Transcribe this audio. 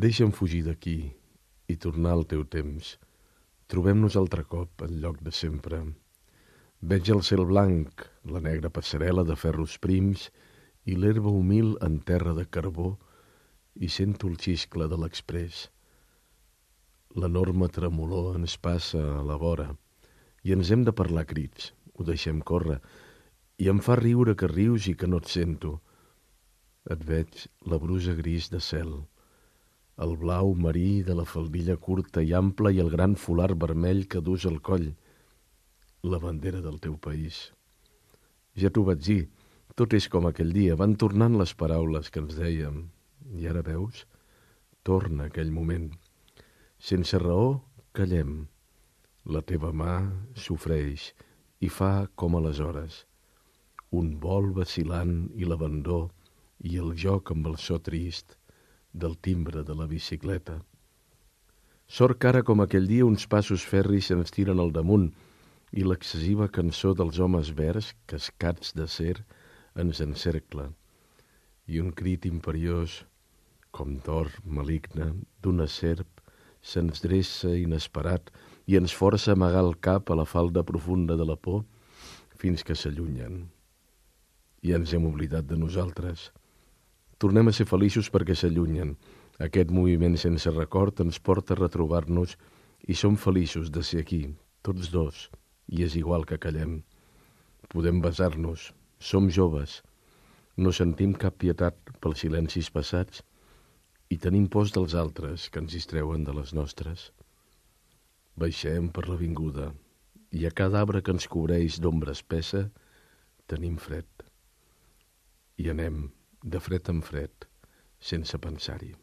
Deixa'm fugir d'aquí i tornar al teu temps. Trobem-nos altre cop en lloc de sempre. Veig el cel blanc, la negra passarel·la de ferros prims i l'herba humil en terra de carbó i sento el xiscle de l'express. L'enorme tremolor ens passa a la vora i ens hem de parlar crits. Ho deixem córrer i em fa riure que rius i que no et sento. Et veig la brusa gris de cel, el blau marí de la faldilla curta i ampla i el gran folar vermell que dus al coll, la bandera del teu país. Ja t'ho vaig dir, tot és com aquell dia, van tornant les paraules que ens dèiem. I ara veus? Torna aquell moment. Sense raó, callem. La teva mà sofreix i fa com aleshores un vol vacilant i l'abandó i el joc amb el so trist del timbre de la bicicleta. Sort que ara, com aquell dia, uns passos ferris se'ns tiren al damunt i l'excessiva cançó dels homes verds, cascats de cer, ens encercla. I un crit imperiós, com d'or maligne, d'una serp, se'ns dreça inesperat i ens força a amagar el cap a la falda profunda de la por fins que s'allunyen i ens hem oblidat de nosaltres. Tornem a ser feliços perquè s'allunyen. Aquest moviment sense record ens porta a retrobar-nos i som feliços de ser aquí, tots dos, i és igual que callem. Podem besar-nos, som joves, no sentim cap pietat pels silencis passats i tenim pors dels altres que ens distreuen de les nostres. Baixem per l'avinguda i a cada arbre que ens cobreix d'ombra espessa tenim fred i anem de fred en fred sense pensar-hi.